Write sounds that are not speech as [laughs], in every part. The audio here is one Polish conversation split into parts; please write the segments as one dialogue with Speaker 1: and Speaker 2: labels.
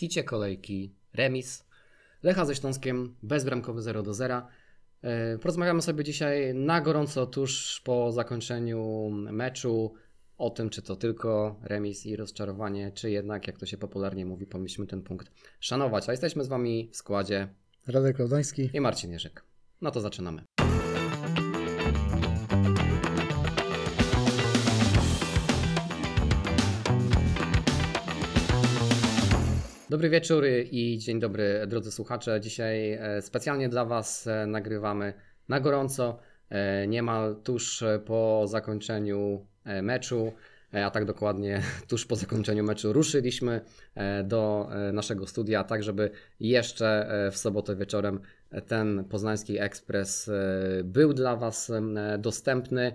Speaker 1: hicie kolejki remis. Lecha ze Śląskiem bezbramkowy 0 do 0. E, Porozmawiamy sobie dzisiaj na gorąco tuż po zakończeniu meczu o tym, czy to tylko remis i rozczarowanie, czy jednak, jak to się popularnie mówi, powinniśmy ten punkt szanować. A jesteśmy z Wami w składzie
Speaker 2: Radek Laudański.
Speaker 1: i Marcin Jerzyk. No to zaczynamy. Dobry wieczór i dzień dobry drodzy słuchacze. Dzisiaj e, specjalnie dla Was e, nagrywamy na gorąco, e, niemal tuż po zakończeniu meczu, a tak dokładnie [laughs] tuż po zakończeniu meczu ruszyliśmy do naszego studia, tak żeby jeszcze w sobotę wieczorem ten poznański ekspres był dla Was dostępny.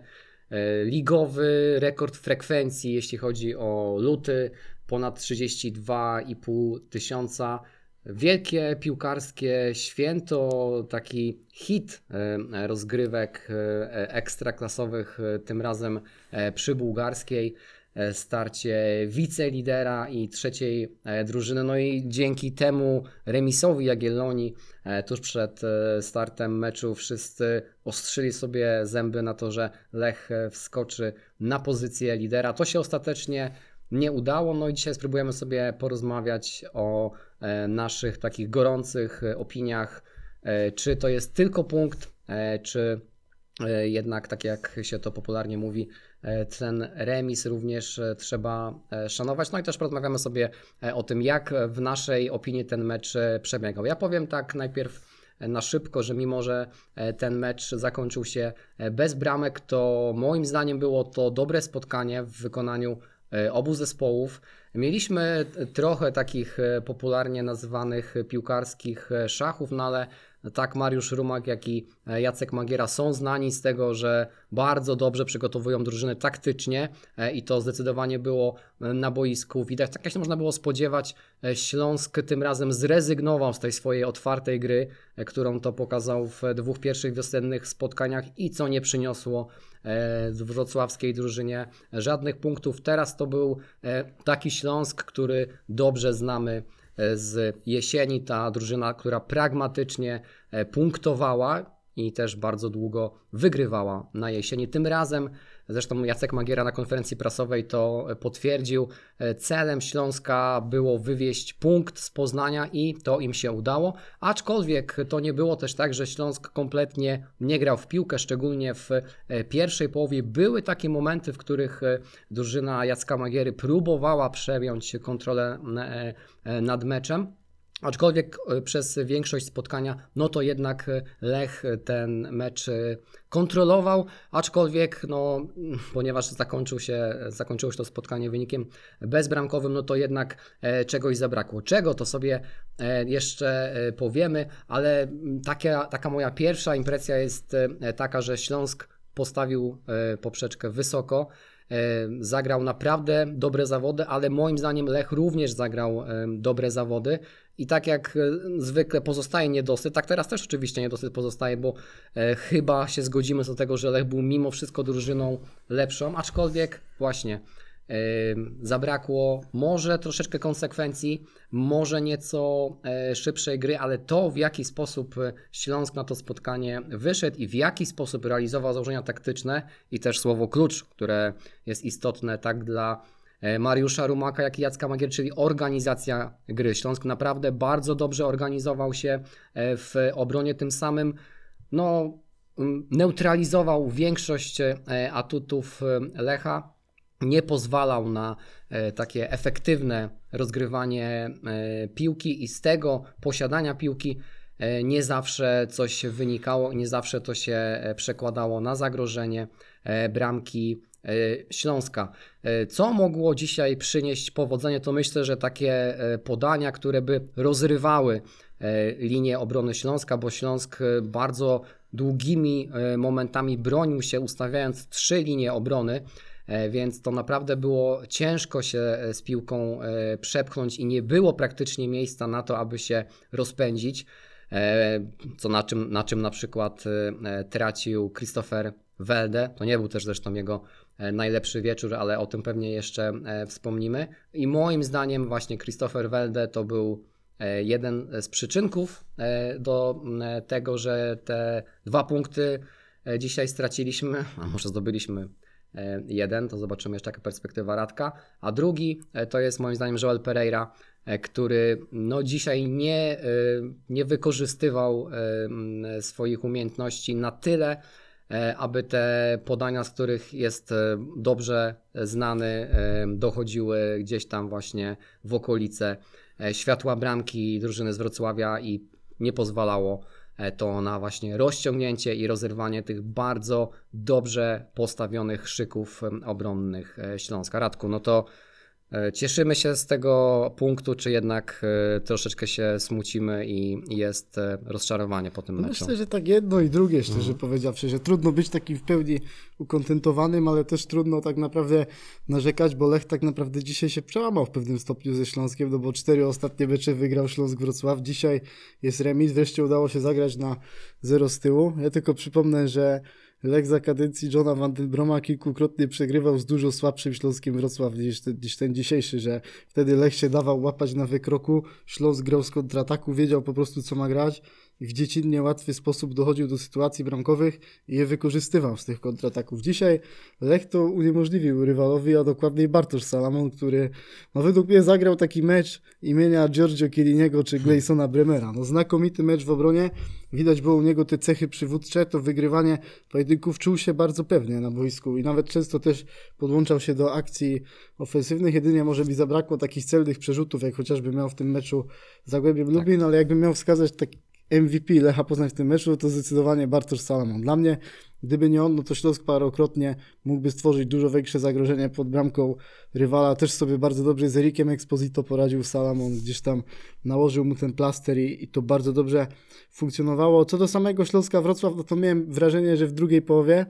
Speaker 1: Ligowy rekord frekwencji, jeśli chodzi o luty, ponad 32,5 tysiąca. Wielkie piłkarskie święto, taki hit e, rozgrywek e, ekstraklasowych, e, tym razem przy bułgarskiej. Starcie wicelidera i trzeciej drużyny. No i dzięki temu remisowi Jagiellonii tuż przed startem meczu wszyscy ostrzyli sobie zęby na to, że Lech wskoczy na pozycję lidera. To się ostatecznie nie udało. No i dzisiaj spróbujemy sobie porozmawiać o e, naszych takich gorących e, opiniach, e, czy to jest tylko punkt, czy jednak, tak jak się to popularnie mówi, ten remis również trzeba szanować. No i też porozmawiamy sobie o tym, jak w naszej opinii ten mecz przebiegał. Ja powiem tak najpierw na szybko, że mimo, że ten mecz zakończył się bez bramek, to moim zdaniem było to dobre spotkanie w wykonaniu obu zespołów. Mieliśmy trochę takich e, popularnie nazywanych piłkarskich e, szachów, no ale tak Mariusz Rumak, jak i e, Jacek Magiera są znani z tego, że bardzo dobrze przygotowują drużyny taktycznie e, i to zdecydowanie było e, na boisku widać. Tak jak się można było spodziewać, Śląsk tym razem zrezygnował z tej swojej otwartej gry, którą to pokazał w dwóch pierwszych wiosennych spotkaniach i co nie przyniosło w wrocławskiej drużynie żadnych punktów. Teraz to był taki Śląsk, który dobrze znamy z jesieni. Ta drużyna, która pragmatycznie e, punktowała i też bardzo długo wygrywała na jesieni. Tym razem, zresztą Jacek Magiera na konferencji prasowej to potwierdził, e, celem Śląska było wywieźć punkt z Poznania i to im się udało. Aczkolwiek to nie było też tak, że Śląsk kompletnie nie grał w piłkę, szczególnie w e, pierwszej połowie. Były takie momenty, w których e, drużyna Jacka Magiery próbowała przejąć kontrolę e, e, nad meczem. Aczkolwiek e, przez większość spotkania, no to jednak e, Lech ten mecz e, kontrolował, aczkolwiek, no, [laughs] ponieważ zakończył się, zakończyło się to spotkanie wynikiem bezbramkowym, no to jednak e, czegoś zabrakło. Czego to sobie e, jeszcze e, powiemy, ale mm, taka, taka moja pierwsza impresja jest e, taka, że Śląsk postawił e, poprzeczkę wysoko. Zagrał naprawdę dobre zawody, ale moim zdaniem Lech również zagrał dobre zawody. I tak jak e, zwykle pozostaje niedosyt, tak teraz też oczywiście niedosyt pozostaje, bo e, chyba się zgodzimy co do tego, że Lech był mimo wszystko drużyną lepszą, aczkolwiek właśnie zabrakło może troszeczkę konsekwencji, może nieco e, szybszej gry, ale to w jaki sposób e, Śląsk na to spotkanie wyszedł i w jaki sposób realizował założenia taktyczne i też słowo klucz, które jest istotne tak dla e, Mariusza Rumaka, jak i Jacka Magier, czyli organizacja gry. Śląsk naprawdę bardzo dobrze organizował się w obronie, tym samym no, neutralizował większość atutów Lecha, nie pozwalał na e, takie efektywne rozgrywanie e, piłki i z tego posiadania piłki e, nie zawsze coś wynikało, nie zawsze to się przekładało na zagrożenie bramki Śląska. Co mogło dzisiaj przynieść powodzenie, to myślę, że takie podania, które by rozrywały linię obrony Śląska, bo Śląsk bardzo długimi momentami bronił się, ustawiając trzy linie obrony. E, Więc to naprawdę było ciężko się e, z piłką e, przepchnąć i nie było praktycznie miejsca na to, aby się rozpędzić. Co na czym na, czym na przykład tracił Christopher Welde. To nie był też zresztą jego najlepszy wieczór, ale o tym pewnie jeszcze wspomnimy. I moim zdaniem właśnie Christopher Welde to był jeden z przyczynków do tego, że te dwa punkty dzisiaj straciliśmy, a może zdobyliśmy jeden, to zobaczymy jeszcze jaka perspektywa Radka, a drugi e, to jest moim zdaniem Joel Pereira, e, który no dzisiaj nie, e, nie wykorzystywał e, m, swoich umiejętności na tyle, e, aby te podania, z których jest e, dobrze znany, e, dochodziły gdzieś tam właśnie w okolice e, światła bramki drużyny z Wrocławia i nie pozwalało e, to na właśnie rozciągnięcie i rozerwanie tych bardzo dobrze postawionych szyków obronnych e, Śląska. Radku, no to e, cieszymy się z tego punktu, czy jednak e, troszeczkę się smucimy i jest e, rozczarowanie po tym meczu?
Speaker 2: Myślę, że tak jedno i drugie, szczerze
Speaker 1: Mhm.
Speaker 2: powiedziawszy, że trudno być takim w pełni ukontentowanym, ale też trudno tak naprawdę narzekać, bo Lech tak naprawdę dzisiaj się przełamał w pewnym stopniu ze Śląskiem, no bo cztery ostatnie mecze wygrał Śląsk Wrocław, dzisiaj jest remis, wreszcie udało się zagrać na zero z tyłu. Ja tylko przypomnę, że Lech za kadencji Johna Van den Broma kilkukrotnie przegrywał z dużo słabszym Śląskiem Wrocław niż ten, niż ten dzisiejszy, że wtedy Lech się dawał łapać na wykroku, Śląsk grał z kontrataku, wiedział po prostu co ma grać w dziecinnie łatwy sposób dochodził do sytuacji bramkowych i je wykorzystywał z tych kontrataków. Dzisiaj Lech to uniemożliwił rywalowi, a dokładniej Bartosz Salamon, który no według mnie zagrał taki mecz imienia Giorgio Chielliniego czy Gleysona Bremera. No znakomity mecz w obronie, widać było u niego te cechy przywódcze, to wygrywanie pojedynków czuł się bardzo pewnie na boisku i nawet często też podłączał się do akcji ofensywnych, jedynie może mi zabrakło takich celnych przerzutów, jak chociażby miał w tym meczu Zagłębiem Lubin, ale jakbym miał wskazać taki MVP Lecha Poznań w tym meczu, to zdecydowanie Bartosz Salamon. Dla mnie, gdyby nie on, no to Śląsk parokrotnie mógłby stworzyć dużo większe zagrożenie pod bramką rywala. Też sobie bardzo dobrze z Erikiem Exposito poradził Salamon, gdzieś tam nałożył mu ten plaster i, i to bardzo dobrze funkcjonowało. Co do samego Śląska Wrocław, no to miałem wrażenie, że w drugiej połowie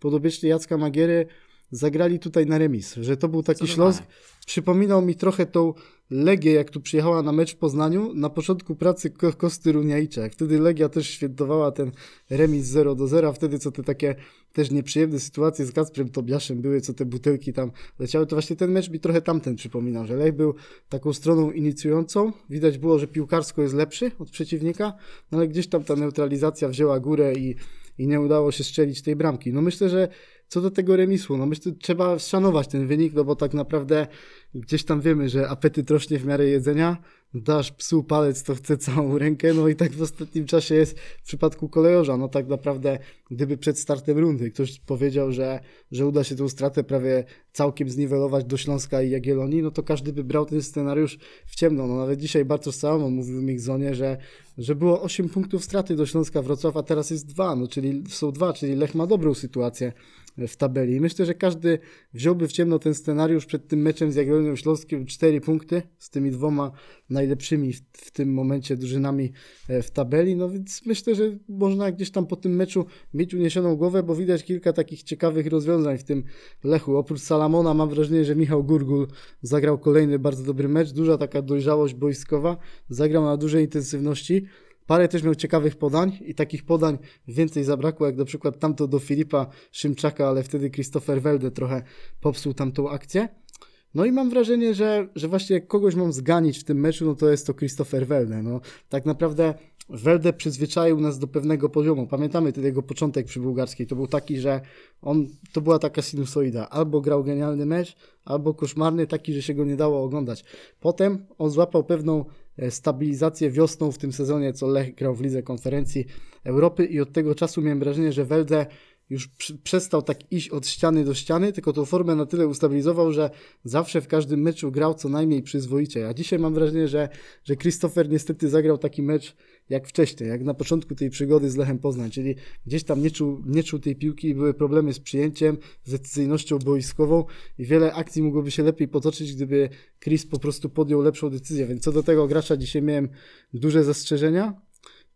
Speaker 2: podobiecznie Jacka Magiery zagrali tutaj na remis, że to był taki. Śląsk, przypominał mi trochę tą Legię, jak tu przyjechała na mecz w Poznaniu, na początku pracy Ko- Kosty Runiajcza. Wtedy Legia też świętowała ten remis 0 do 0, wtedy co te takie też nieprzyjemne sytuacje z Kacprem Tobiaszem były, co te butelki tam leciały, to właśnie ten mecz mi trochę tamten przypominał, że Lech był taką stroną inicjującą, widać było, że piłkarsko jest lepszy od przeciwnika, no ale gdzieś tam ta neutralizacja wzięła górę i, i nie udało się strzelić tej bramki. No myślę, że co do tego remisu, no myślę, że trzeba szanować ten wynik, no bo tak naprawdę gdzieś tam wiemy, że apetyt rośnie w miarę jedzenia, dasz psu palec, to chce całą rękę, no i tak w ostatnim czasie jest w przypadku kolejorza, no tak naprawdę gdyby przed startem rundy ktoś powiedział, że, że uda się tą stratę prawie całkiem zniwelować do Śląska i Jagiellonii, no to każdy by brał ten scenariusz w ciemno, no nawet dzisiaj Bartosz Salomon mówił w Mixzonie, że, że było 8 punktów straty do Śląska Wrocław, a teraz jest 2, no czyli są 2, czyli Lech ma dobrą sytuację w tabeli. Myślę, że każdy wziąłby w ciemno ten scenariusz przed tym meczem z Jagiellonią Śląskiem 4 punkty z tymi dwoma najlepszymi w, w tym momencie drużynami e, w tabeli. No więc myślę, że można gdzieś tam po tym meczu mieć uniesioną głowę, bo widać kilka takich ciekawych rozwiązań w tym Lechu. Oprócz Salamona mam wrażenie, że Michał Gurgul zagrał kolejny bardzo dobry mecz. Duża taka dojrzałość boiskowa. Zagrał na dużej intensywności. Parę też miał ciekawych podań i takich podań więcej zabrakło, jak na przykład tamto do Filipa Szymczaka, ale wtedy Christopher Welde trochę popsuł tamtą akcję. No i mam wrażenie, że, że właśnie jak kogoś mam zganić w tym meczu, no to jest to Christopher Welde. No, tak naprawdę Welde przyzwyczaił nas do pewnego poziomu. Pamiętamy ten jego początek przy bułgarskiej. To był taki, że on, to była taka sinusoida. Albo grał genialny mecz, albo koszmarny, taki, że się go nie dało oglądać. Potem on złapał pewną stabilizację wiosną w tym sezonie, co Lech grał w Lidze Konferencji Europy i od tego czasu miałem wrażenie, że Welde już pr- przestał tak iść od ściany do ściany, tylko tą formę na tyle ustabilizował, że zawsze w każdym meczu grał co najmniej przyzwoicie. A dzisiaj mam wrażenie, że, że Christopher niestety zagrał taki mecz jak wcześniej, jak na początku tej przygody z Lechem Poznań, czyli gdzieś tam nie czuł, nie czuł tej piłki i były problemy z przyjęciem, z decyzyjnością boiskową i wiele akcji mogłoby się lepiej potoczyć, gdyby Chris po prostu podjął lepszą decyzję. Więc co do tego gracza dzisiaj miałem duże zastrzeżenia.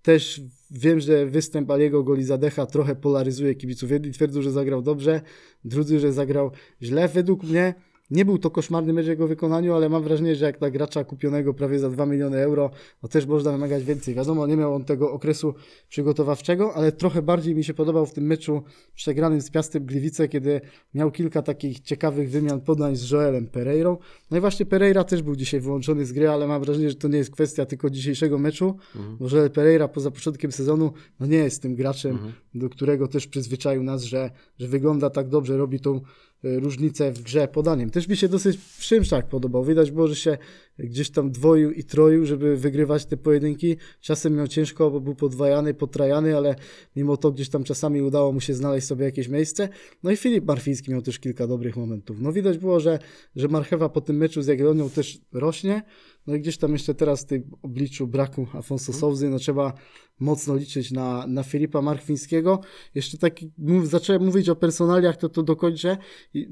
Speaker 2: Też wiem, że występ Aliego Golizadecha trochę polaryzuje kibiców. Jedni twierdzą, że zagrał dobrze, drudzy, że zagrał źle. Według mnie Nie był to koszmarny mecz w jego wykonaniu, ale mam wrażenie, że jak na gracza kupionego prawie za 2 miliony euro, no też można wymagać więcej. Wiadomo, nie miał on tego okresu przygotowawczego, ale trochę bardziej mi się podobał w tym meczu przegranym z Piastem Gliwice, kiedy miał kilka takich ciekawych wymian podań z Joelem Pereirą. No i właśnie Pereira też był dzisiaj wyłączony z gry, ale mam wrażenie, że to nie jest kwestia tylko dzisiejszego meczu,
Speaker 1: Mhm.
Speaker 2: bo Joel Pereira poza początkiem sezonu no nie jest tym graczem,
Speaker 1: Mhm.
Speaker 2: do którego też przyzwyczaił nas, że, że wygląda tak dobrze, robi tą różnicę w grze podaniem. Też mi się dosyć Szymczak podobał. Widać było, że się gdzieś tam dwoił i troił, żeby wygrywać te pojedynki. Czasem miał ciężko, bo był podwajany, potrajany, ale mimo to gdzieś tam czasami udało mu się znaleźć sobie jakieś miejsce. No i Filip Marfiński miał też kilka dobrych momentów. No widać było, że, że Marchewa po tym meczu z Jagiellonią też rośnie. No i gdzieś tam jeszcze teraz w tym obliczu braku Afonso Souzy, no trzeba mocno liczyć na, na Filipa Markwińskiego. Jeszcze tak mów, zacząłem mówić o personaliach, to to dokończę. I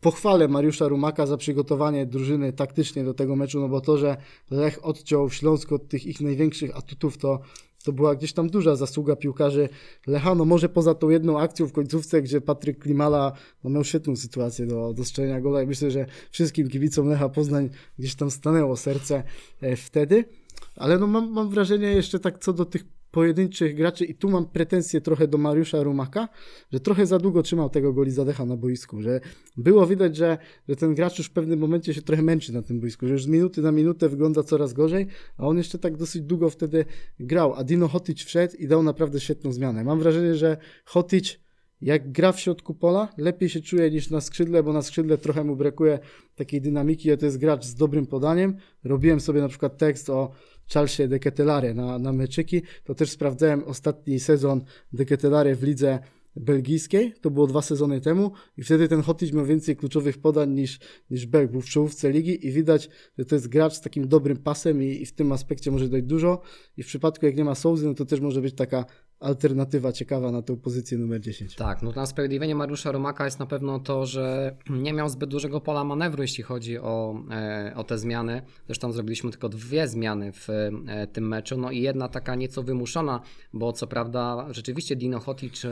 Speaker 2: pochwalę Mariusza Rumaka za przygotowanie drużyny taktycznie do tego meczu, no bo to, że Lech odciął Śląsk od tych ich największych atutów, to to była gdzieś tam duża zasługa piłkarzy. Lecha, no może poza tą jedną akcją w końcówce, gdzie Patryk Klimala no miał świetną sytuację do, do strzelenia gola i myślę, że wszystkim kibicom Lecha Poznań gdzieś tam stanęło serce e, wtedy, ale no mam, mam wrażenie jeszcze tak co do tych pojedynczych graczy i tu mam pretensje trochę do Mariusza Rumaka, że trochę za długo trzymał tego goli zadecha na boisku, że było widać, że, że ten gracz już w pewnym momencie się trochę męczy na tym boisku, że już z minuty na minutę wygląda coraz gorzej, a on jeszcze tak dosyć długo wtedy grał, a Dino Hotic wszedł i dał naprawdę świetną zmianę. Mam wrażenie, że Hotic jak gra w środku pola, lepiej się czuje niż na skrzydle, bo na skrzydle trochę mu brakuje takiej dynamiki, a to jest gracz z dobrym podaniem. Robiłem sobie na przykład tekst o Charlesie de Ketelare na, na meczyki, to też sprawdzałem ostatni sezon de Ketelare w lidze belgijskiej, to było dwa sezony temu i wtedy ten Hotic miał więcej kluczowych podań niż, niż Belg, był w czołówce ligi i widać, że to jest gracz z takim dobrym pasem i, i w tym aspekcie może dać dużo. I w przypadku jak nie ma Souzy, no to też może być taka alternatywa ciekawa na tą pozycję numer 10.
Speaker 1: Tak, no na sprawiedliwienie Mariusza Romaka jest na pewno to, że nie miał zbyt dużego pola manewru, jeśli chodzi o, e, o te zmiany. Zresztą zrobiliśmy tylko dwie zmiany w e, tym meczu, no i jedna taka nieco wymuszona, bo co prawda rzeczywiście Dino Hotic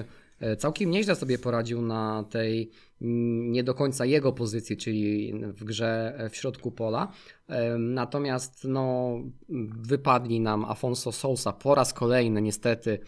Speaker 1: e, całkiem nieźle sobie poradził na tej nie do końca jego pozycji, czyli w grze w środku pola. Natomiast no, wypadli nam Afonso Sousa po raz kolejny niestety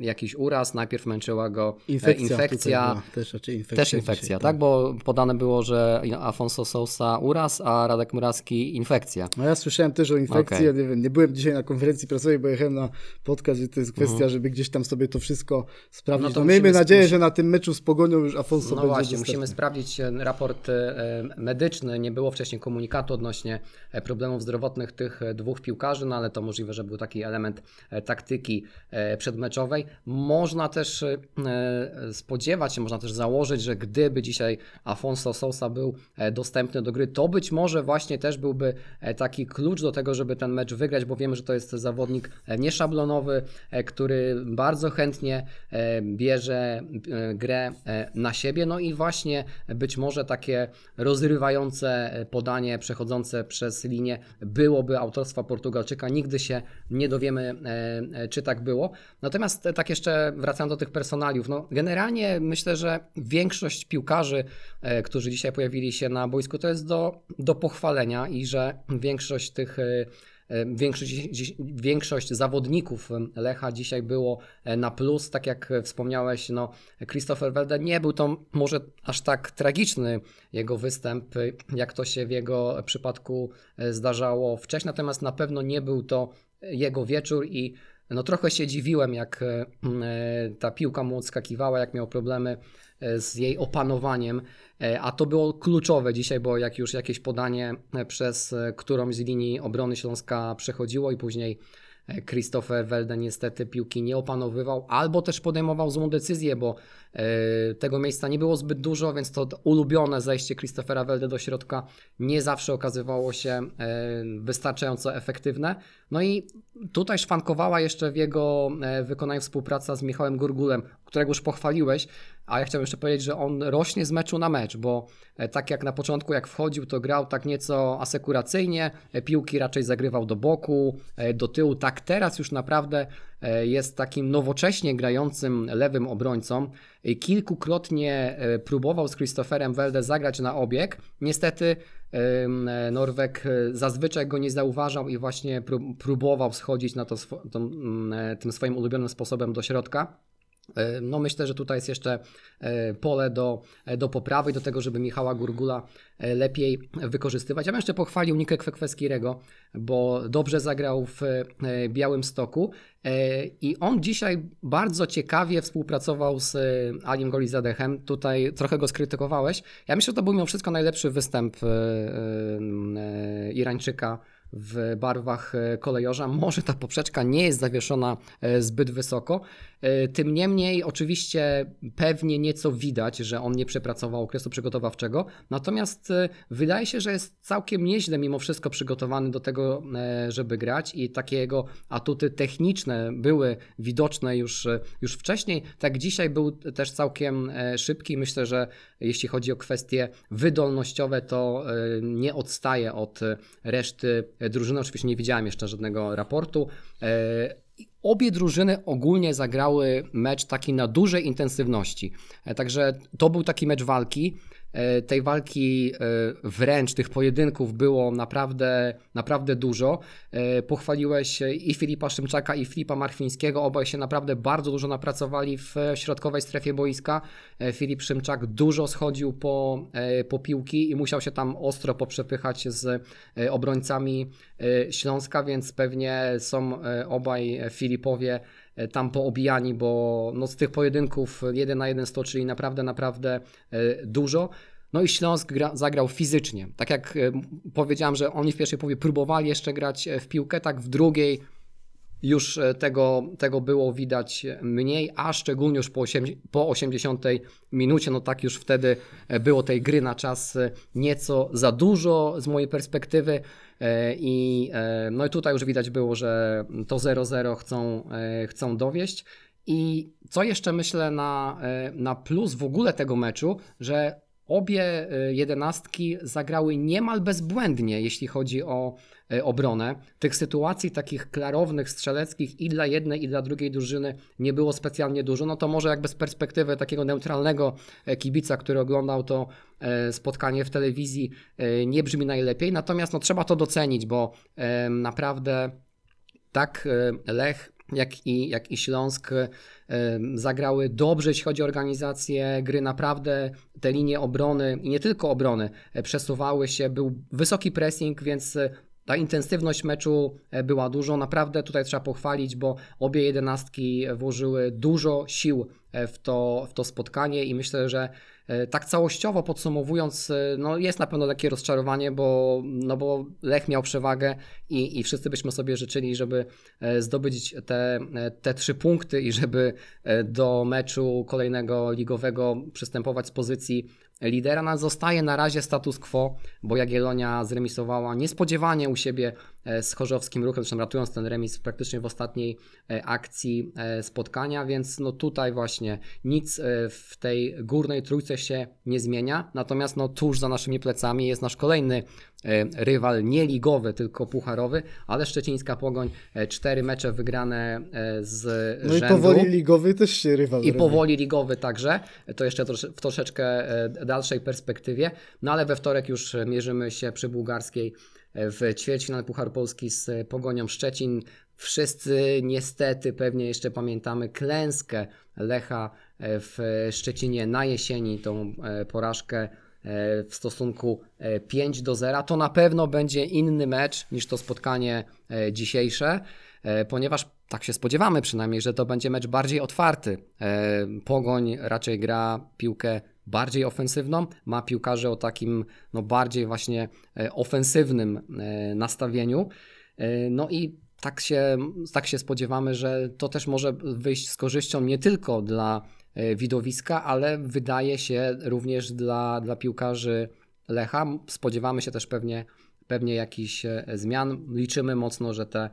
Speaker 1: jakiś uraz. Najpierw męczyła go e,
Speaker 2: Infekcja.
Speaker 1: infekcja
Speaker 2: też raczej infekcja.
Speaker 1: też infekcja,
Speaker 2: dzisiaj,
Speaker 1: tak? Bo podane było, że Afonso Sousa uraz, a Radek Muraski infekcja.
Speaker 2: No ja słyszałem też o infekcji,
Speaker 1: Okej.
Speaker 2: ja nie wiem, nie byłem dzisiaj na konferencji prasowej, bo jechałem na podcast, to jest kwestia,
Speaker 1: Mhm.
Speaker 2: żeby gdzieś tam sobie to wszystko sprawdzić.
Speaker 1: No
Speaker 2: No
Speaker 1: to
Speaker 2: miejmy
Speaker 1: musimy-
Speaker 2: nadzieję, że na tym meczu z Pogonią już Afonso
Speaker 1: No
Speaker 2: będzie
Speaker 1: właśnie,
Speaker 2: dostępny.
Speaker 1: musimy sprawdzić e, raport e, medyczny. Nie było wcześniej komunikatu odnośnie e, problemów zdrowotnych tych e, dwóch piłkarzy, no ale to możliwe, że był taki element e, taktyki e, przedmeczowej. Można też e, e, spodziewać się, można też założyć, że gdyby dzisiaj Afonso Sousa był e, dostępny do gry, to być może właśnie też byłby taki klucz do tego, żeby ten mecz wygrać, bo wiemy, że to jest zawodnik nieszablonowy, który bardzo chętnie bierze grę na siebie. No i właśnie być może takie rozrywające podanie przechodzące przez linię byłoby autorstwa Portugalczyka. Nigdy się nie dowiemy, czy tak było. Natomiast e, tak jeszcze wracając do tych personaliów, no generalnie myślę, że większość piłkarzy, e, którzy dzisiaj pojawili się na boisku, to jest do, do pochwalenia i że większość tych e, Większość, większość zawodników Lecha dzisiaj było na plus, tak jak wspomniałeś, no Christopher Welde nie był to może aż tak tragiczny jego występ, jak to się w jego przypadku zdarzało wcześniej, natomiast na pewno nie był to jego wieczór i no trochę się dziwiłem, jak e, e, ta piłka mu odskakiwała, jak miał problemy e, z jej opanowaniem, a to było kluczowe dzisiaj, bo jak już jakieś podanie przez którąś z linii obrony Śląska przechodziło i później Christopher Welde niestety piłki nie opanowywał, albo też podejmował złą decyzję, bo tego miejsca nie było zbyt dużo, więc to ulubione zejście Christophera Welde do środka nie zawsze okazywało się e, wystarczająco efektywne. No i tutaj szwankowała jeszcze w jego e, wykonaniu współpraca z Michałem Gurgulem, którego już pochwaliłeś, a ja chciałem jeszcze powiedzieć, że on rośnie z meczu na mecz, bo e, tak jak na początku, jak wchodził, to grał tak nieco asekuracyjnie, e, piłki raczej zagrywał do boku, e, do tyłu. Tak teraz już naprawdę e, jest takim nowocześnie grającym lewym obrońcą. E, Kilkukrotnie e, próbował z Christopherem Welde zagrać na obieg. Niestety e, Norweg e, zazwyczaj go nie zauważał i właśnie pró- próbował schodzić na to e, tym swoim ulubionym sposobem do środka. E, No myślę, że tutaj jest jeszcze e, pole do, e, do poprawy, do tego, żeby Michała Gurgula lepiej wykorzystywać. Ja bym jeszcze pochwalił Nikę Kwekweskirego, bo dobrze zagrał w Białym Stoku i on dzisiaj bardzo ciekawie współpracował z Alim Golizadechem. Tutaj trochę go skrytykowałeś. Ja myślę, że to był mimo wszystko najlepszy występ Irańczyka w barwach e, kolejorza. Może ta poprzeczka nie jest zawieszona e, zbyt wysoko. E, Tym niemniej, oczywiście, pewnie nieco widać, że on nie przepracował okresu przygotowawczego. Natomiast wydaje się, że jest całkiem nieźle mimo wszystko przygotowany do tego, żeby grać i takie jego atuty techniczne były widoczne już, już wcześniej. Tak dzisiaj był też całkiem szybki. Myślę, że jeśli chodzi o kwestie wydolnościowe, to nie odstaje od reszty drużyny. Oczywiście nie widziałem jeszcze żadnego raportu. E, Obie drużyny ogólnie zagrały mecz taki na dużej intensywności. E, Także to był taki mecz walki. E, Tej walki e, wręcz, tych pojedynków było naprawdę, naprawdę dużo. E, Pochwaliłeś i Filipa Szymczaka, i Filipa Marchwińskiego. Obaj się naprawdę bardzo dużo napracowali w środkowej strefie boiska. Filip Szymczak dużo schodził po, po piłki i musiał się tam ostro poprzepychać z obrońcami Śląska, więc pewnie są obaj Filipowie tam poobijani, bo no z tych pojedynków 1 na 1 stoczyli naprawdę, naprawdę e, dużo. No i Śląsk gra, zagrał fizycznie. Tak jak e, powiedziałem, że oni w pierwszej połowie próbowali jeszcze grać e, w piłkę, tak w drugiej już e, tego, tego było widać mniej, a szczególnie już po, po 80 minucie, no tak już wtedy e, było tej gry na czas e, nieco za dużo z mojej perspektywy e, i e, no i tutaj już widać było, że to 0-0 chcą, e, chcą dowieść. I co jeszcze myślę na, e, na plus w ogóle tego meczu, że obie e, jedenastki zagrały niemal bezbłędnie, jeśli chodzi o e, obronę. Tych sytuacji takich klarownych, strzeleckich i dla jednej, i dla drugiej drużyny nie było specjalnie dużo. No to może jakby z perspektywy takiego neutralnego e, kibica, który oglądał to spotkanie w telewizji, nie brzmi najlepiej. Natomiast no, trzeba to docenić, bo naprawdę tak Lech jak i, jak i Śląsk e, zagrały dobrze, jeśli chodzi o organizację gry. Naprawdę te linie obrony i nie tylko obrony e, przesuwały się. Był wysoki pressing, więc e, ta intensywność meczu była dużo. Naprawdę tutaj trzeba pochwalić, bo obie jedenastki włożyły dużo sił w to, w to spotkanie i myślę, że e, tak całościowo podsumowując, e, no jest na pewno lekkie rozczarowanie, bo, no bo Lech miał przewagę i, i wszyscy byśmy sobie życzyli, żeby e, zdobyć te, e, te trzy punkty i żeby e, do meczu kolejnego ligowego przystępować z pozycji lidera. No, zostaje na razie status quo, bo Jagiellonia zremisowała niespodziewanie u siebie e, z Chorzowskim Ruchem, zresztą ratując ten remis praktycznie w ostatniej e, akcji e, spotkania, więc no tutaj właśnie nic e, w tej górnej trójce się nie zmienia, natomiast no tuż za naszymi plecami jest nasz kolejny e, rywal, nie ligowy, tylko pucharowy, ale Szczecińska Pogoń, e, cztery mecze wygrane e, z
Speaker 2: No i
Speaker 1: rzędu.
Speaker 2: powoli ligowy też się rywal
Speaker 1: I
Speaker 2: robi.
Speaker 1: powoli ligowy także, to jeszcze w troszeczkę e, dalszej perspektywie, no ale we wtorek już mierzymy się przy bułgarskiej e, w ćwierćfinale Puchar Polski z Pogonią Szczecin. Wszyscy niestety pewnie jeszcze pamiętamy klęskę Lecha e, w Szczecinie na jesieni, tą e, porażkę e, w stosunku e, 5 do 0. To na pewno będzie inny mecz niż to spotkanie dzisiejsze, ponieważ tak się spodziewamy przynajmniej, że to będzie mecz bardziej otwarty. Pogoń raczej gra piłkę bardziej ofensywną, ma piłkarzy o takim no, bardziej właśnie e, ofensywnym e, nastawieniu. E, No i tak się, tak się spodziewamy, że to też może wyjść z korzyścią nie tylko dla widowiska, ale wydaje się również dla, dla piłkarzy Lecha. Spodziewamy się też pewnie, pewnie jakichś zmian. Liczymy mocno, że te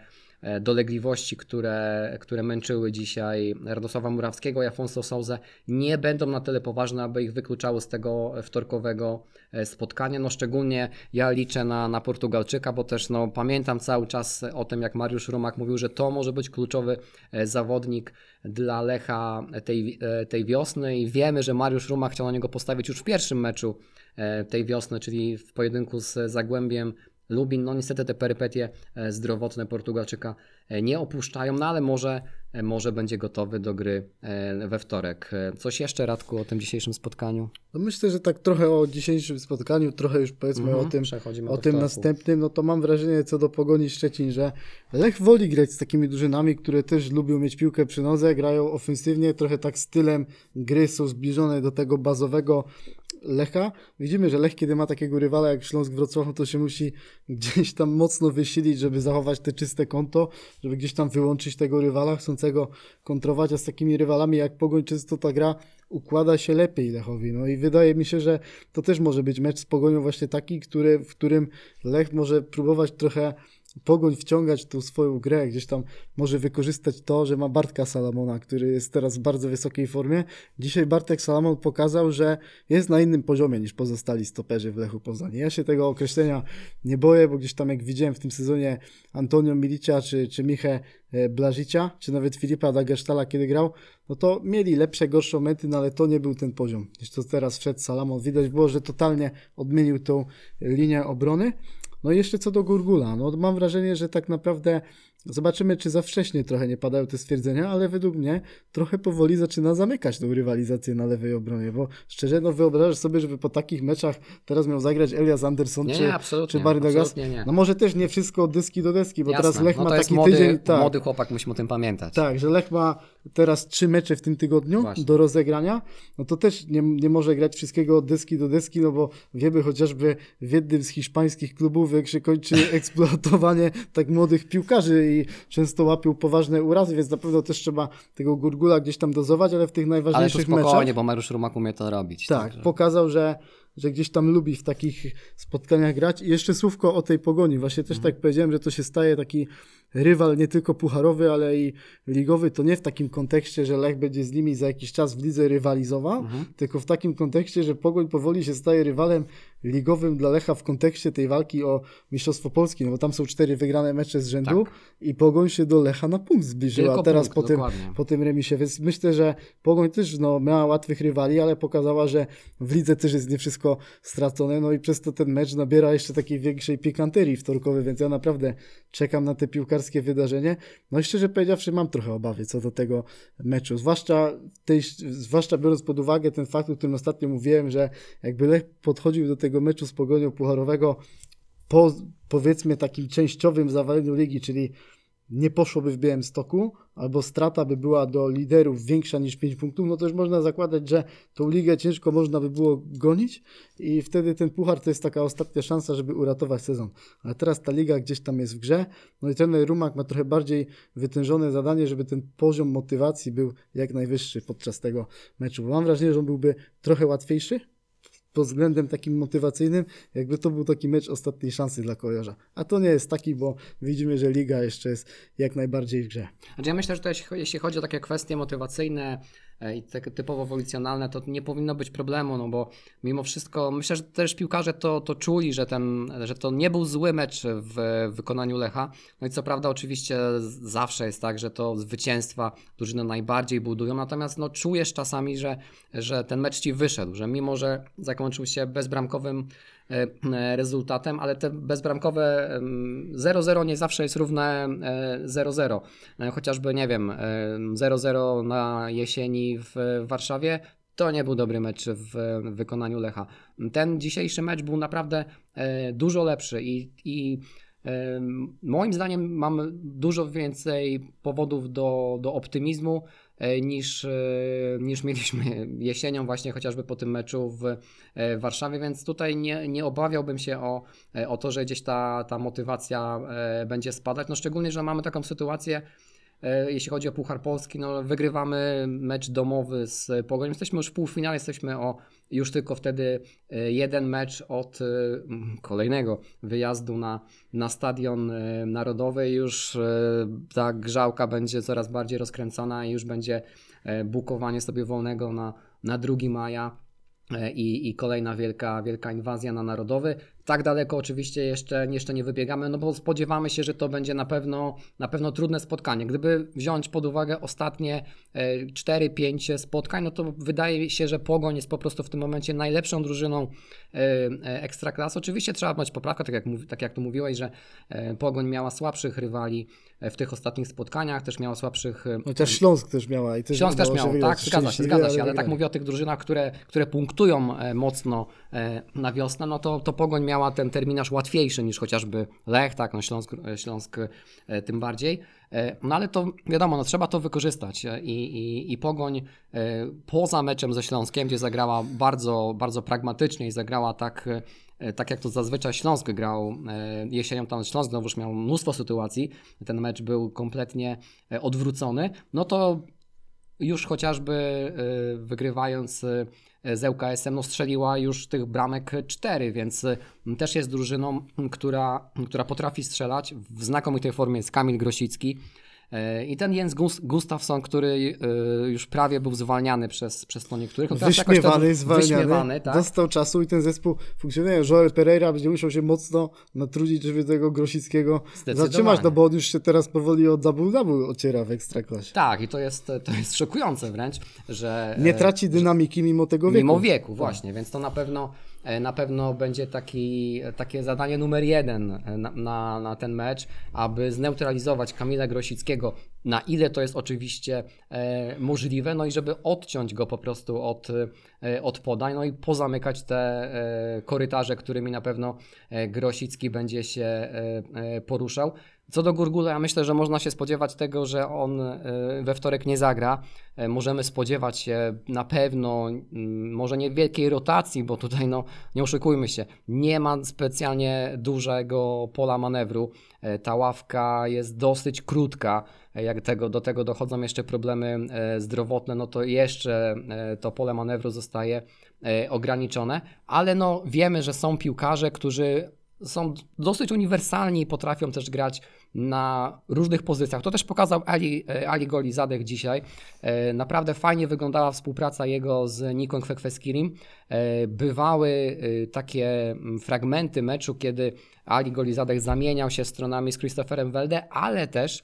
Speaker 1: dolegliwości, które, które męczyły dzisiaj Radosława Murawskiego i Afonso Souza nie będą na tyle poważne, aby ich wykluczały z tego wtorkowego e, spotkania. No szczególnie ja liczę na, na Portugalczyka, bo też no, pamiętam cały czas o tym, jak Mariusz Rumak mówił, że to może być kluczowy e, zawodnik dla Lecha tej, e, tej wiosny i wiemy, że Mariusz Rumak chciał na niego postawić już w pierwszym meczu e, tej wiosny, czyli w pojedynku z Zagłębiem Lubin. No niestety te perypetie e, zdrowotne Portugalczyka e, nie opuszczają, no ale może, e, może będzie gotowy do gry we wtorek. Coś jeszcze Radku o tym dzisiejszym spotkaniu?
Speaker 2: No myślę, że tak trochę o dzisiejszym spotkaniu, trochę już powiedzmy
Speaker 1: Mhm,
Speaker 2: o tym, o tym następnym, no to mam wrażenie co do Pogoni Szczecin, że Lech woli grać z takimi drużynami, które też lubią mieć piłkę przy nodze, grają ofensywnie, trochę tak stylem gry są zbliżone do tego bazowego Lecha. Widzimy, że Lech, kiedy ma takiego rywala jak Śląsk Wrocław, no to się musi gdzieś tam mocno wysilić, żeby zachować te czyste konto, żeby gdzieś tam wyłączyć tego rywala chcącego kontrować, a z takimi rywalami jak Pogoń często ta gra układa się lepiej Lechowi. No i wydaje mi się, że to też może być mecz z Pogonią właśnie taki, który, w którym Lech może próbować trochę Pogoń wciągać tą swoją grę, gdzieś tam może wykorzystać to, że ma Bartka Salamona, który jest teraz w bardzo wysokiej formie. Dzisiaj Bartek Salamon pokazał, że jest na innym poziomie niż pozostali stoperzy w Lechu Poznań. Ja się tego określenia nie boję, bo gdzieś tam jak widziałem w tym sezonie Antonio Milicia czy, czy Michę e, Blażycia, czy nawet Filipa Dagersztala, kiedy grał, no to mieli lepsze, gorsze momenty, no ale to nie był ten poziom. Niż to teraz wszedł Salamon. Widać było, że totalnie odmienił tą linię obrony. No i jeszcze co do Gurgula, no mam wrażenie, że tak naprawdę zobaczymy, czy za wcześnie trochę nie padają te stwierdzenia, ale według mnie trochę powoli zaczyna zamykać tą rywalizację na lewej obronie, bo szczerze, no wyobrażasz sobie, żeby po takich meczach teraz miał zagrać Elias Anderson
Speaker 1: Nie,
Speaker 2: czy,
Speaker 1: nie,
Speaker 2: czy
Speaker 1: absolutnie nie.
Speaker 2: No może też nie wszystko od deski do deski, bo
Speaker 1: Jasne.
Speaker 2: teraz Lech
Speaker 1: no
Speaker 2: ma taki
Speaker 1: młody,
Speaker 2: tydzień, tak,
Speaker 1: młody chłopak, musimy o tym pamiętać.
Speaker 2: tak, że Lech ma teraz trzy mecze w tym tygodniu
Speaker 1: Właśnie.
Speaker 2: do rozegrania, no to też nie, nie może grać wszystkiego od deski do deski, no bo wiemy chociażby w jednym z hiszpańskich klubów, jak się kończy [laughs] eksploatowanie tak młodych piłkarzy i często łapią poważne urazy, więc na pewno też trzeba tego Gurgula gdzieś tam dozować, ale w tych
Speaker 1: Ale tu
Speaker 2: najważniejszych
Speaker 1: spokojnie,
Speaker 2: meczach
Speaker 1: bo Mariusz Rumak umie to robić.
Speaker 2: tak,
Speaker 1: także-
Speaker 2: pokazał, że, że gdzieś tam lubi w takich spotkaniach grać. I jeszcze słówko o tej pogoni. Właśnie też
Speaker 1: Mhm.
Speaker 2: tak powiedziałem, że to się staje taki rywal nie tylko pucharowy, ale i ligowy. To nie w takim kontekście, że Lech będzie z nimi za jakiś czas w lidze rywalizował,
Speaker 1: Mhm.
Speaker 2: tylko w takim kontekście, że Pogoń powoli się staje rywalem ligowym dla Lecha w kontekście tej walki o Mistrzostwo Polski, no bo tam są cztery wygrane mecze z rzędu i Pogoń się do Lecha na punkt zbliżyła.
Speaker 1: Tak. Tylko
Speaker 2: teraz
Speaker 1: punkt,
Speaker 2: po tym, po tym remisie, więc myślę, że Pogoń też no, miała łatwych rywali, ale pokazała, że w lidze też jest nie wszystko stracone, no i przez to ten mecz nabiera jeszcze takiej większej pikanterii wtorkowej, więc ja naprawdę czekam na te piłkarskie wydarzenie. No i szczerze powiedziawszy mam trochę obawy co do tego meczu, zwłaszcza, tej, zwłaszcza biorąc pod uwagę ten fakt, o którym ostatnio mówiłem, że jakby Lech podchodził do tego meczu z Pogonią Pucharowego po powiedzmy takim częściowym zawaleniu ligi, czyli nie poszłoby w Białymstoku, albo strata by była do liderów większa niż 5 punktów, no to już można zakładać, że tą ligę ciężko można by było gonić i wtedy ten puchar to jest taka ostatnia szansa, żeby uratować sezon. Ale teraz ta liga gdzieś tam jest w grze, no i trener Rumak ma trochę bardziej wytężone zadanie, żeby ten poziom motywacji był jak najwyższy podczas tego meczu. Bo mam wrażenie, że on byłby trochę łatwiejszy, pod względem takim motywacyjnym, jakby to był taki mecz ostatniej szansy dla kolejarza. A to nie jest taki, bo widzimy, że liga jeszcze jest jak najbardziej w grze.
Speaker 1: Znaczy ja myślę, że to jeśli, chodzi- o takie kwestie motywacyjne i takie typowo wolicjonalne, to nie powinno być problemu, no bo mimo wszystko myślę, że też piłkarze to, to czuli, że, ten, że to nie był zły mecz w wykonaniu Lecha. No i co prawda oczywiście zawsze jest tak, że to zwycięstwa drużyny najbardziej budują, natomiast no czujesz czasami, że, że ten mecz ci wyszedł, że mimo, że zakończył się bezbramkowym e, e, rezultatem, ale te bezbramkowe em, 0-0 nie zawsze jest równe e, 0-0. E, Chociażby, nie wiem, e, 0-0 na jesieni w Warszawie to nie był dobry mecz w wykonaniu Lecha. Ten dzisiejszy mecz był naprawdę e, dużo lepszy i, i e, moim zdaniem mamy dużo więcej powodów do, do optymizmu e, niż, e, niż mieliśmy [laughs] jesienią właśnie chociażby po tym meczu w e, Warszawie, więc tutaj nie, nie obawiałbym się o, e, o to, że gdzieś ta, ta motywacja e, będzie spadać, no szczególnie, że mamy taką sytuację, e, jeśli chodzi o Puchar Polski, no wygrywamy mecz domowy z Pogonią. Jesteśmy już w półfinale, jesteśmy o już tylko wtedy e, jeden mecz od e, m, kolejnego wyjazdu na, na stadion e, narodowy. Już e, ta grzałka będzie coraz bardziej rozkręcona i już będzie e, bukowanie sobie wolnego na, na 2 maja e, i, i kolejna wielka, wielka inwazja na narodowy. Tak daleko oczywiście jeszcze, jeszcze nie wybiegamy, no bo spodziewamy się, że to będzie na pewno, na pewno trudne spotkanie. Gdyby wziąć pod uwagę ostatnie e, 4-5 spotkań, no to wydaje się, że Pogoń jest po prostu w tym momencie najlepszą drużyną e, e, Ekstraklasy. Oczywiście trzeba mieć poprawkę, tak jak, tak jak tu mówiłeś, że e, Pogoń miała słabszych rywali e, w tych ostatnich spotkaniach, też miała słabszych e,
Speaker 2: Chociaż Śląsk też miała. I też
Speaker 1: Śląsk też miał, tak, zgadza się, zgadza się, ale tak mówię o tych drużynach, które, które punktują e, mocno e, na wiosnę, no to, to Pogoń miała ten terminarz łatwiejszy niż chociażby Lech, tak, no Śląsk, e, Śląsk e, tym bardziej. E, No ale to wiadomo, no trzeba to wykorzystać i, i, i Pogoń poza meczem ze Śląskiem, gdzie zagrała bardzo, bardzo pragmatycznie i zagrała tak, tak jak to zazwyczaj Śląsk grał jesienią, tam Śląsk znowuż miał mnóstwo sytuacji, ten mecz był kompletnie odwrócony, no to już chociażby wygrywając z ŁKS-em, no strzeliła już tych bramek 4, więc y, też jest drużyną, która, która potrafi strzelać. W znakomitej formie jest Kamil Grosicki. Y, I ten Jens Gus- Gustafsson, który y, już prawie był zwalniany przez, przez to niektórych. To-
Speaker 2: Wyśmiewany, zwalniany,
Speaker 1: wyśmiewany tak?
Speaker 2: dostał czasu i ten zespół funkcjonuje. Joel Pereira będzie musiał się mocno natrudzić, żeby tego Grosickiego zatrzymać, no bo on już się teraz powoli od double double ociera w Ekstraklasie.
Speaker 1: Tak, i to jest, to jest szokujące wręcz, że...
Speaker 2: Nie
Speaker 1: e,
Speaker 2: traci dynamiki mimo tego wieku.
Speaker 1: Mimo wieku, właśnie, więc to na pewno, e, na pewno będzie taki, takie zadanie numer jeden e, na, na, na ten mecz, aby zneutralizować Kamila Grosickiego, na ile to jest oczywiście e, możliwe, no i żeby odciąć go po prostu od, e, od podań, no i pozamykać te e, korytarze, którymi na pewno e, Grosicki będzie się e, e, poruszał. Co do Gurgula, ja myślę, że można się spodziewać tego, że on e, we wtorek nie zagra. E, Możemy spodziewać się na pewno, mm, może nie wielkiej rotacji, bo tutaj no, nie oszukujmy się, nie ma specjalnie dużego pola manewru. E, Ta ławka jest dosyć krótka. Jak tego, do tego dochodzą jeszcze problemy zdrowotne, no to jeszcze to pole manewru zostaje ograniczone, ale no wiemy, że są piłkarze, którzy są dosyć uniwersalni i potrafią też grać na różnych pozycjach. To też pokazał Ali, e, Ali Goli Zadek dzisiaj. E, Naprawdę fajnie wyglądała współpraca jego z Niką Kwekweskirim. E, Bywały takie mm, fragmenty meczu, kiedy Ali Goli Zadek zamieniał się stronami z Christopherem Welde, ale też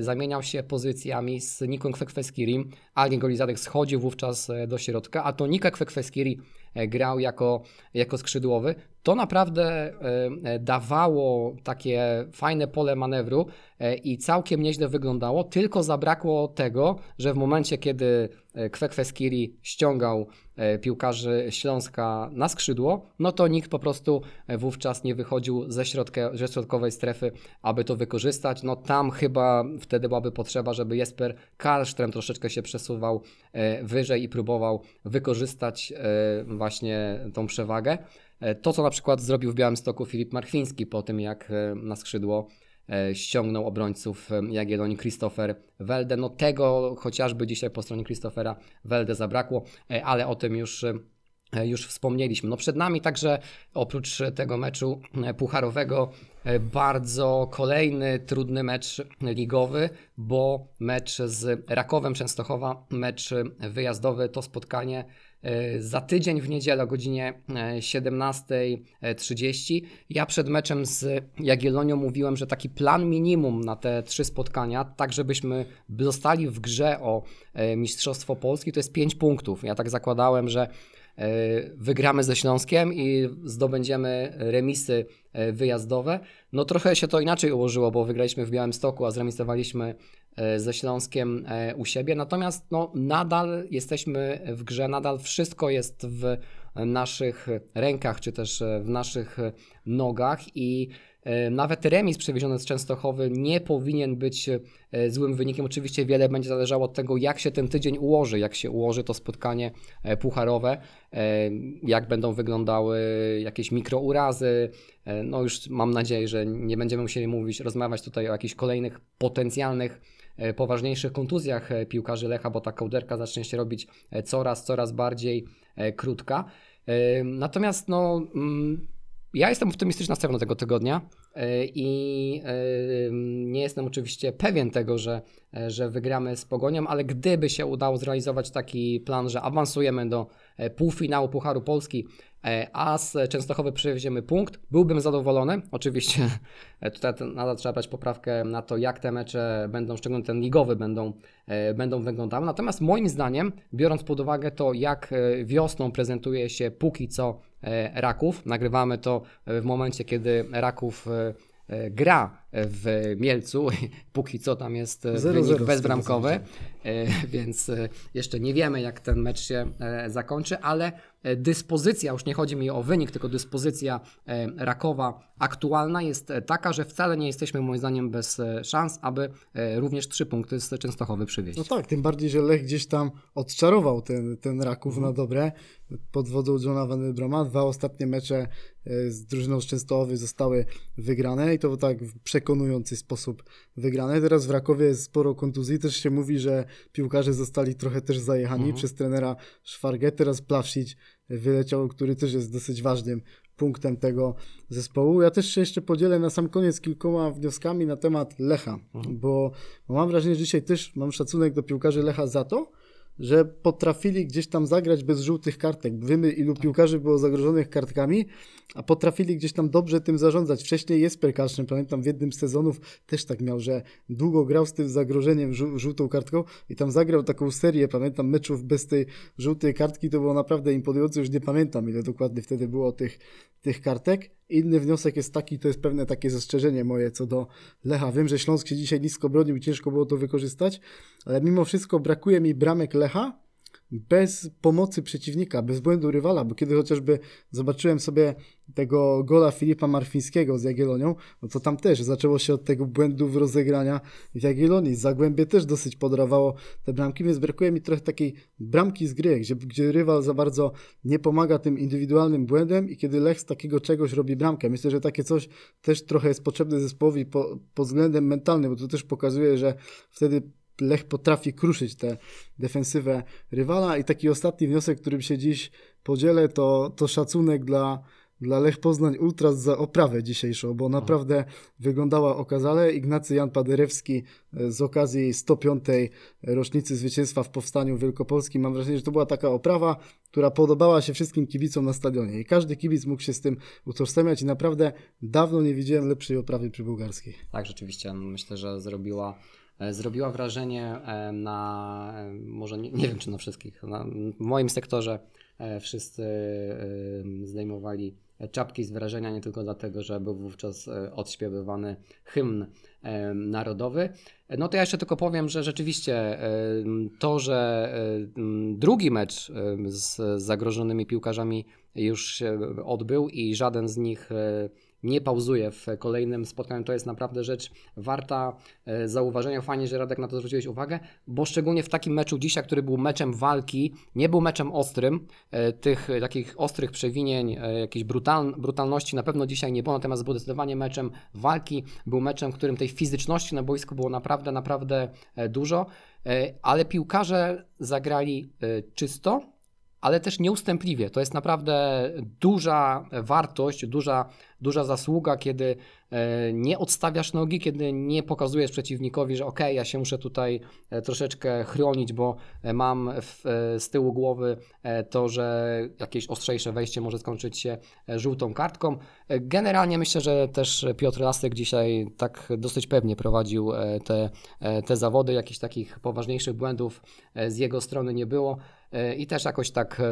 Speaker 1: zamieniał się pozycjami z Niką Kwekweskirim. Ali Golizadek schodził wówczas do środka, a to Nika Kwekweskiri grał jako, jako skrzydłowy. To naprawdę e, e, dawało takie fajne pole manewru e, i całkiem nieźle wyglądało, tylko zabrakło tego, że w momencie, kiedy Kwekweskiri ściągał piłkarzy Śląska na skrzydło, no to nikt po prostu wówczas nie wychodził ze, środka, ze środkowej strefy, aby to wykorzystać. No tam chyba wtedy byłaby potrzeba, żeby Jesper Karlström troszeczkę się przesuwał wyżej i próbował wykorzystać właśnie tą przewagę. E, To, co na przykład zrobił w Białymstoku Filip Marchwiński po tym, jak e, na skrzydło e, ściągnął obrońców Jagiellonii Christopher Welde. No tego chociażby dzisiaj po stronie Christophera Welde zabrakło, ale o tym już już wspomnieliśmy. No przed nami także oprócz tego meczu pucharowego bardzo kolejny trudny mecz ligowy, bo mecz z Rakowem Częstochowa, mecz wyjazdowy to spotkanie za tydzień w niedzielę o godzinie e, 17.30. Ja przed meczem z Jagiellonią mówiłem, że taki plan minimum na te trzy spotkania, tak żebyśmy zostali w grze o e, Mistrzostwo Polski, to jest 5 punktów. Ja tak zakładałem, że e, wygramy ze Śląskiem i zdobędziemy remisy e, wyjazdowe. No trochę się to inaczej ułożyło, bo wygraliśmy w Białymstoku, a zremisowaliśmy e, ze Śląskiem e, u siebie. Natomiast no, nadal jesteśmy w grze, nadal wszystko jest w naszych rękach, czy też e, w naszych e, nogach i e, nawet remis przewieziony z Częstochowy nie powinien być złym wynikiem. Oczywiście wiele będzie zależało od tego, jak się ten tydzień ułoży, jak się ułoży to spotkanie pucharowe, jak będą wyglądały jakieś mikrourazy. No już mam nadzieję, że nie będziemy musieli mówić, rozmawiać tutaj o jakichś kolejnych potencjalnych poważniejszych kontuzjach e, piłkarzy Lecha, bo ta kołderka zacznie się robić e, coraz, coraz bardziej e, krótka. E, Natomiast no, mm, ja jestem optymistycznie nastawiony tego tygodnia e, i e, nie jestem oczywiście pewien tego, że, e, że wygramy z Pogonią, ale gdyby się udało zrealizować taki plan, że awansujemy do e, półfinału Pucharu Polski, e, a z Częstochowy przywieziemy punkt, byłbym zadowolony. Oczywiście [laughs] e, tutaj nadal trzeba brać poprawkę na to, jak te mecze będą, szczególnie ten ligowy, będą, e, będą wyglądały. Natomiast moim zdaniem, biorąc pod uwagę to, jak e, wiosną prezentuje się póki co e, Raków, nagrywamy to e, w momencie, kiedy Raków e, e, gra w Mielcu, [laughs] póki co tam jest e,
Speaker 2: 0-0 z
Speaker 1: wynik
Speaker 2: co
Speaker 1: bezbramkowy, e, więc e, jeszcze nie wiemy, jak ten mecz się e, zakończy, ale dyspozycja, już nie chodzi mi o wynik, tylko dyspozycja Rakowa aktualna jest taka, że wcale nie jesteśmy moim zdaniem bez szans, aby również trzy punkty z Częstochowy przywieźć.
Speaker 2: No tak, tym bardziej, że Lech gdzieś tam odczarował ten, ten Raków
Speaker 1: Mhm.
Speaker 2: na dobre pod wodą Johna Van Broma. Dwa ostatnie mecze z drużyną z Częstochowy zostały wygrane i to tak w przekonujący sposób wygrane. Teraz w Rakowie jest sporo kontuzji. Też się mówi, że piłkarze zostali trochę też zajechani
Speaker 1: Mhm.
Speaker 2: przez trenera Szwargę. Teraz Plavšić wyleciał, który też jest dosyć ważnym punktem tego zespołu. Ja też się jeszcze podzielę na sam koniec kilkoma wnioskami na temat Lecha, bo, bo mam wrażenie, że dzisiaj też mam szacunek do piłkarzy Lecha za to, że potrafili gdzieś tam zagrać bez żółtych kartek. Wiemy, ilu piłkarzy było zagrożonych kartkami, a potrafili gdzieś tam dobrze tym zarządzać. Wcześniej jest Perkaszyn, pamiętam w jednym z sezonów też tak miał, że długo grał z tym zagrożeniem żół- żółtą kartką i tam zagrał taką serię, pamiętam, meczów bez tej żółtej kartki, to było naprawdę imponujące, już nie pamiętam ile dokładnie wtedy było tych, tych kartek. Inny wniosek jest taki, to jest pewne takie zastrzeżenie moje co do Lecha. Wiem, że Śląsk się dzisiaj nisko bronił i ciężko było to wykorzystać, ale mimo wszystko brakuje mi bramek Lecha bez pomocy przeciwnika, bez błędu rywala, bo kiedy chociażby zobaczyłem sobie tego gola Filipa Marfińskiego z Jagiellonią, no to tam też zaczęło się od tego błędu w rozegrania w Jagiellonii. Zagłębie też dosyć podrawało te bramki, więc brakuje mi trochę takiej bramki z gry, gdzie, gdzie rywal za bardzo nie pomaga tym indywidualnym błędem i kiedy Lech z takiego czegoś robi bramkę. Myślę, że takie coś też trochę jest potrzebne zespołowi po, pod względem mentalnym, bo to też pokazuje, że wtedy Lech potrafi kruszyć tę defensywę rywala. I taki ostatni wniosek, którym się dziś podzielę, to, to szacunek dla, dla Lech Poznań Ultras za oprawę dzisiejszą, bo naprawdę wyglądała okazale. Ignacy Jan Paderewski e, z okazji 105. rocznicy zwycięstwa w Powstaniu Wielkopolskim. Mam wrażenie, że to była taka oprawa, która podobała się wszystkim kibicom na stadionie i każdy kibic mógł się z tym utożsamiać i naprawdę dawno nie widziałem lepszej oprawy przybułgarskiej.
Speaker 1: Tak, rzeczywiście. Myślę, że zrobiła, zrobiła wrażenie e, na, e, może nie, nie wiem czy na wszystkich, na, w moim sektorze e, wszyscy e, zdejmowali czapki z wrażenia nie tylko dlatego, że był wówczas e, odśpiewywany hymn e, narodowy. No to ja jeszcze tylko powiem, że rzeczywiście e, to, że e, drugi mecz e, z zagrożonymi piłkarzami już się odbył i żaden z nich e, nie pauzuje w kolejnym spotkaniu, to jest naprawdę rzecz warta e, zauważenia. Fajnie, że Radek na to zwróciłeś uwagę, bo szczególnie w takim meczu dzisiaj, który był meczem walki, nie był meczem ostrym, e, tych e, takich ostrych przewinień, jakiejś brutal, brutalności na pewno dzisiaj nie było, natomiast był zdecydowanie meczem walki, był meczem, w którym tej fizyczności na boisku było naprawdę, naprawdę dużo, ale piłkarze zagrali czysto, ale też nieustępliwie. To jest naprawdę duża wartość, duża, duża zasługa, kiedy e, nie odstawiasz nogi, kiedy nie pokazujesz przeciwnikowi, że ok, ja się muszę tutaj e, troszeczkę chronić, bo e, mam w, z tyłu głowy to, że jakieś ostrzejsze wejście może skończyć się żółtą kartką. Generalnie myślę, że też Piotr Lasek dzisiaj tak dosyć pewnie prowadził te, te zawody. Jakichś takich poważniejszych błędów z jego strony nie było i też jakoś tak e,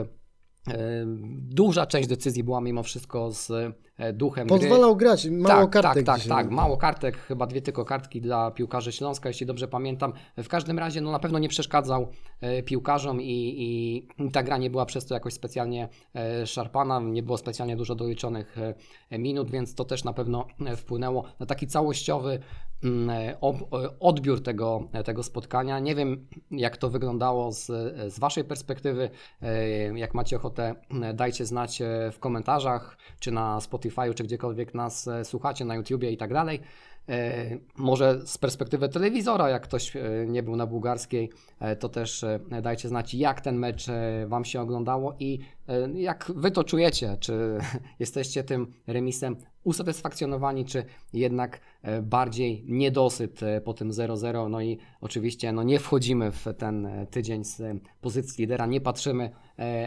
Speaker 1: e, duża część decyzji była mimo wszystko z e, duchem gry.
Speaker 2: Pozwalał grać, mało
Speaker 1: tak,
Speaker 2: kartek
Speaker 1: Tak, tak, tak, mało kartek, chyba dwie tylko kartki dla piłkarzy Śląska, jeśli dobrze pamiętam. W każdym razie no, na pewno nie przeszkadzał e, piłkarzom i, i ta gra nie była przez to jakoś specjalnie e, szarpana, nie było specjalnie dużo doliczonych e, minut, więc to też na pewno e, wpłynęło na taki całościowy e, e, odbiór tego, e, tego spotkania. Nie wiem, jak to wyglądało z, z Waszej perspektywy. E, Jak macie ochotę, e, dajcie znać e, w komentarzach czy na Spotify czy gdziekolwiek nas e, słuchacie, na YouTubie i tak dalej. E, Może z perspektywy telewizora, jak ktoś e, nie był na bułgarskiej, e, to też e, dajcie znać, jak ten mecz e, Wam się oglądało i e, jak Wy to czujecie. Czy [laughs] jesteście tym remisem usatysfakcjonowani, czy jednak e, bardziej niedosyt e, po tym 0-0. No i oczywiście no nie wchodzimy w ten e, tydzień z pozycji lidera, nie patrzymy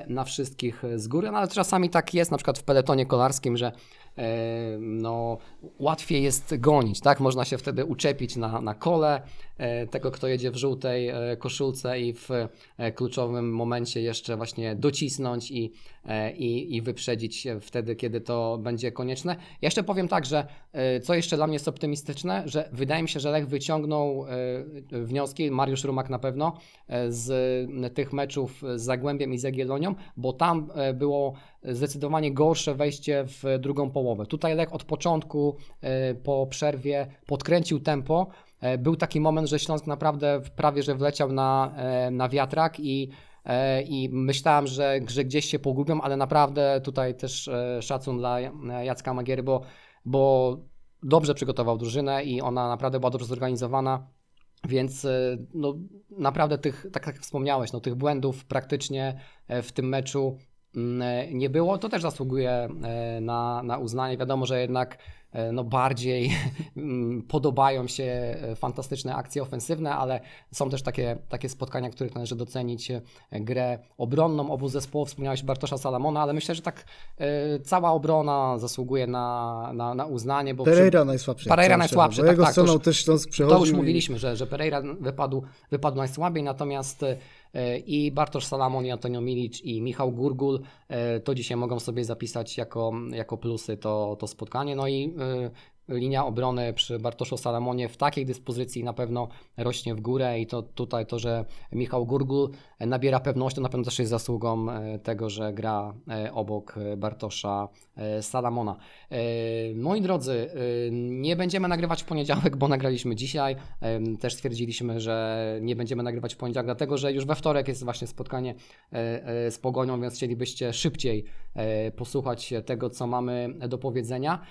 Speaker 1: na wszystkich z góry, no ale czasami tak jest, na przykład w peletonie kolarskim, że no, łatwiej jest gonić, tak? Można się wtedy uczepić na, na kole e, tego, kto jedzie w żółtej e, koszulce i w e, kluczowym momencie jeszcze właśnie docisnąć i, e, i, i wyprzedzić wtedy, kiedy to będzie konieczne. Ja jeszcze powiem tak, że e, co jeszcze dla mnie jest optymistyczne, że wydaje mi się, że Lech wyciągnął e, wnioski, Mariusz Rumak na pewno, e, z tych meczów z Zagłębiem i z Jagiellonią, bo tam e, było zdecydowanie gorsze wejście w drugą połowę. Tutaj Lech od początku e, po przerwie podkręcił tempo. E, Był taki moment, że Śląsk naprawdę prawie że wleciał na, e, na wiatrak i i myślałem, że, że gdzieś się pogubią, ale naprawdę tutaj też szacun dla Jacka Magiery, bo, bo dobrze przygotował drużynę i ona naprawdę była dobrze zorganizowana. Więc no, naprawdę tych, tak jak wspomniałeś, no, tych błędów praktycznie w tym meczu nie było. To też zasługuje e, na, na uznanie. Wiadomo, że jednak e, no, bardziej [laughs] mm, podobają się e, fantastyczne akcje ofensywne, ale są też takie, takie spotkania, których należy docenić e, grę obronną obu zespołów. Wspomniałeś Bartosza Salamona, ale myślę, że tak e, cała obrona zasługuje na, na, na uznanie. Bo przy-
Speaker 2: Pereira najsłabszy.
Speaker 1: Pereira najsłabszy, tak,
Speaker 2: jego
Speaker 1: tak, to
Speaker 2: stroną
Speaker 1: już-
Speaker 2: też Śląsk przechodził.
Speaker 1: to już
Speaker 2: i-
Speaker 1: mówiliśmy, że, że Pereira wypadł, wypadł najsłabiej, natomiast e, i Bartosz Salamon, i Antonio Milic, i Michał Gurgul e, to dzisiaj mogą sobie zapisać jako, jako plusy to, to spotkanie. No i e, linia obrony przy Bartoszu Salamonie w takiej dyspozycji na pewno rośnie w górę i to tutaj to, że Michał Gurgul nabiera pewności, to na pewno też jest zasługą e, tego, że gra e, obok e, Bartosza Salamona. Moi drodzy, nie będziemy nagrywać w poniedziałek, bo nagraliśmy dzisiaj. Też stwierdziliśmy, że nie będziemy nagrywać w poniedziałek, dlatego że już we wtorek jest właśnie spotkanie z Pogonią, więc chcielibyście szybciej posłuchać tego, co mamy do powiedzenia.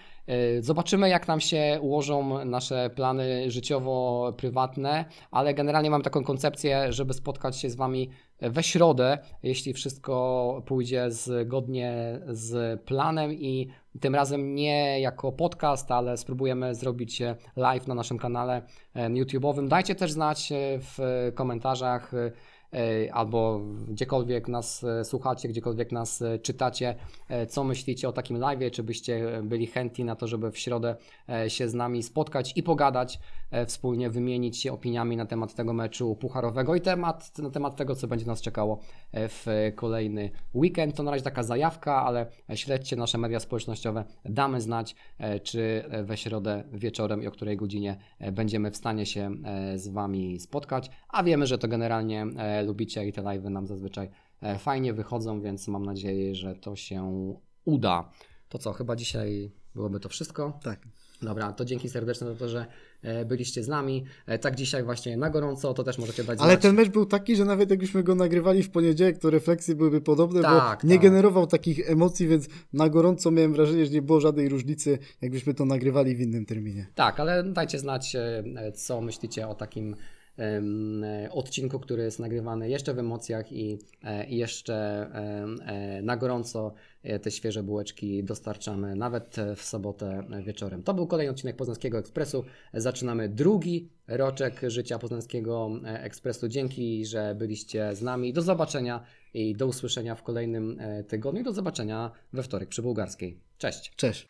Speaker 1: Zobaczymy, jak nam się ułożą nasze plany życiowo-prywatne, ale generalnie mam taką koncepcję, żeby spotkać się z Wami we środę, jeśli wszystko pójdzie zgodnie z planem i tym razem nie jako podcast, ale spróbujemy zrobić live na naszym kanale e, YouTube'owym. Dajcie też znać e, w komentarzach e, albo gdziekolwiek nas e, słuchacie, gdziekolwiek nas e, czytacie, e, co myślicie o takim live, czy byście byli chętni na to, żeby w środę e, się z nami spotkać i pogadać, e, wspólnie wymienić się opiniami na temat tego meczu pucharowego i temat, na temat tego, co będzie nas czekało e, w kolejny weekend. To na razie taka zajawka, ale śledźcie nasze media społecznościowe, damy znać, e, czy we środę wieczorem i o której godzinie e, będziemy w stanie się e, z Wami spotkać, a wiemy, że to generalnie e, lubicie i te live'y nam zazwyczaj e, fajnie wychodzą, więc mam nadzieję, że to się uda. To co, chyba dzisiaj byłoby to wszystko.
Speaker 2: Tak.
Speaker 1: Dobra, to dzięki serdeczne za to, że e, byliście z nami. E, Tak dzisiaj właśnie na gorąco, to też możecie dać
Speaker 2: Ale
Speaker 1: znać.
Speaker 2: ten mecz był taki, że nawet jakbyśmy go nagrywali w poniedziałek, to refleksje byłyby podobne,
Speaker 1: Tak,
Speaker 2: bo nie
Speaker 1: tak.
Speaker 2: generował takich emocji, więc na gorąco miałem wrażenie, że nie było żadnej różnicy, jakbyśmy to nagrywali w innym terminie.
Speaker 1: Tak, ale dajcie znać, co myślicie o takim odcinku, który jest nagrywany jeszcze w emocjach i, e, jeszcze e, na gorąco e, te świeże bułeczki dostarczamy nawet e, w sobotę e, wieczorem. To był kolejny odcinek Poznańskiego Ekspresu. Zaczynamy drugi roczek życia Poznańskiego e, Ekspresu. Dzięki, że byliście z nami. Do zobaczenia i do usłyszenia w kolejnym e, tygodniu. I do zobaczenia we wtorek przy Bułgarskiej. Cześć!
Speaker 2: Cześć.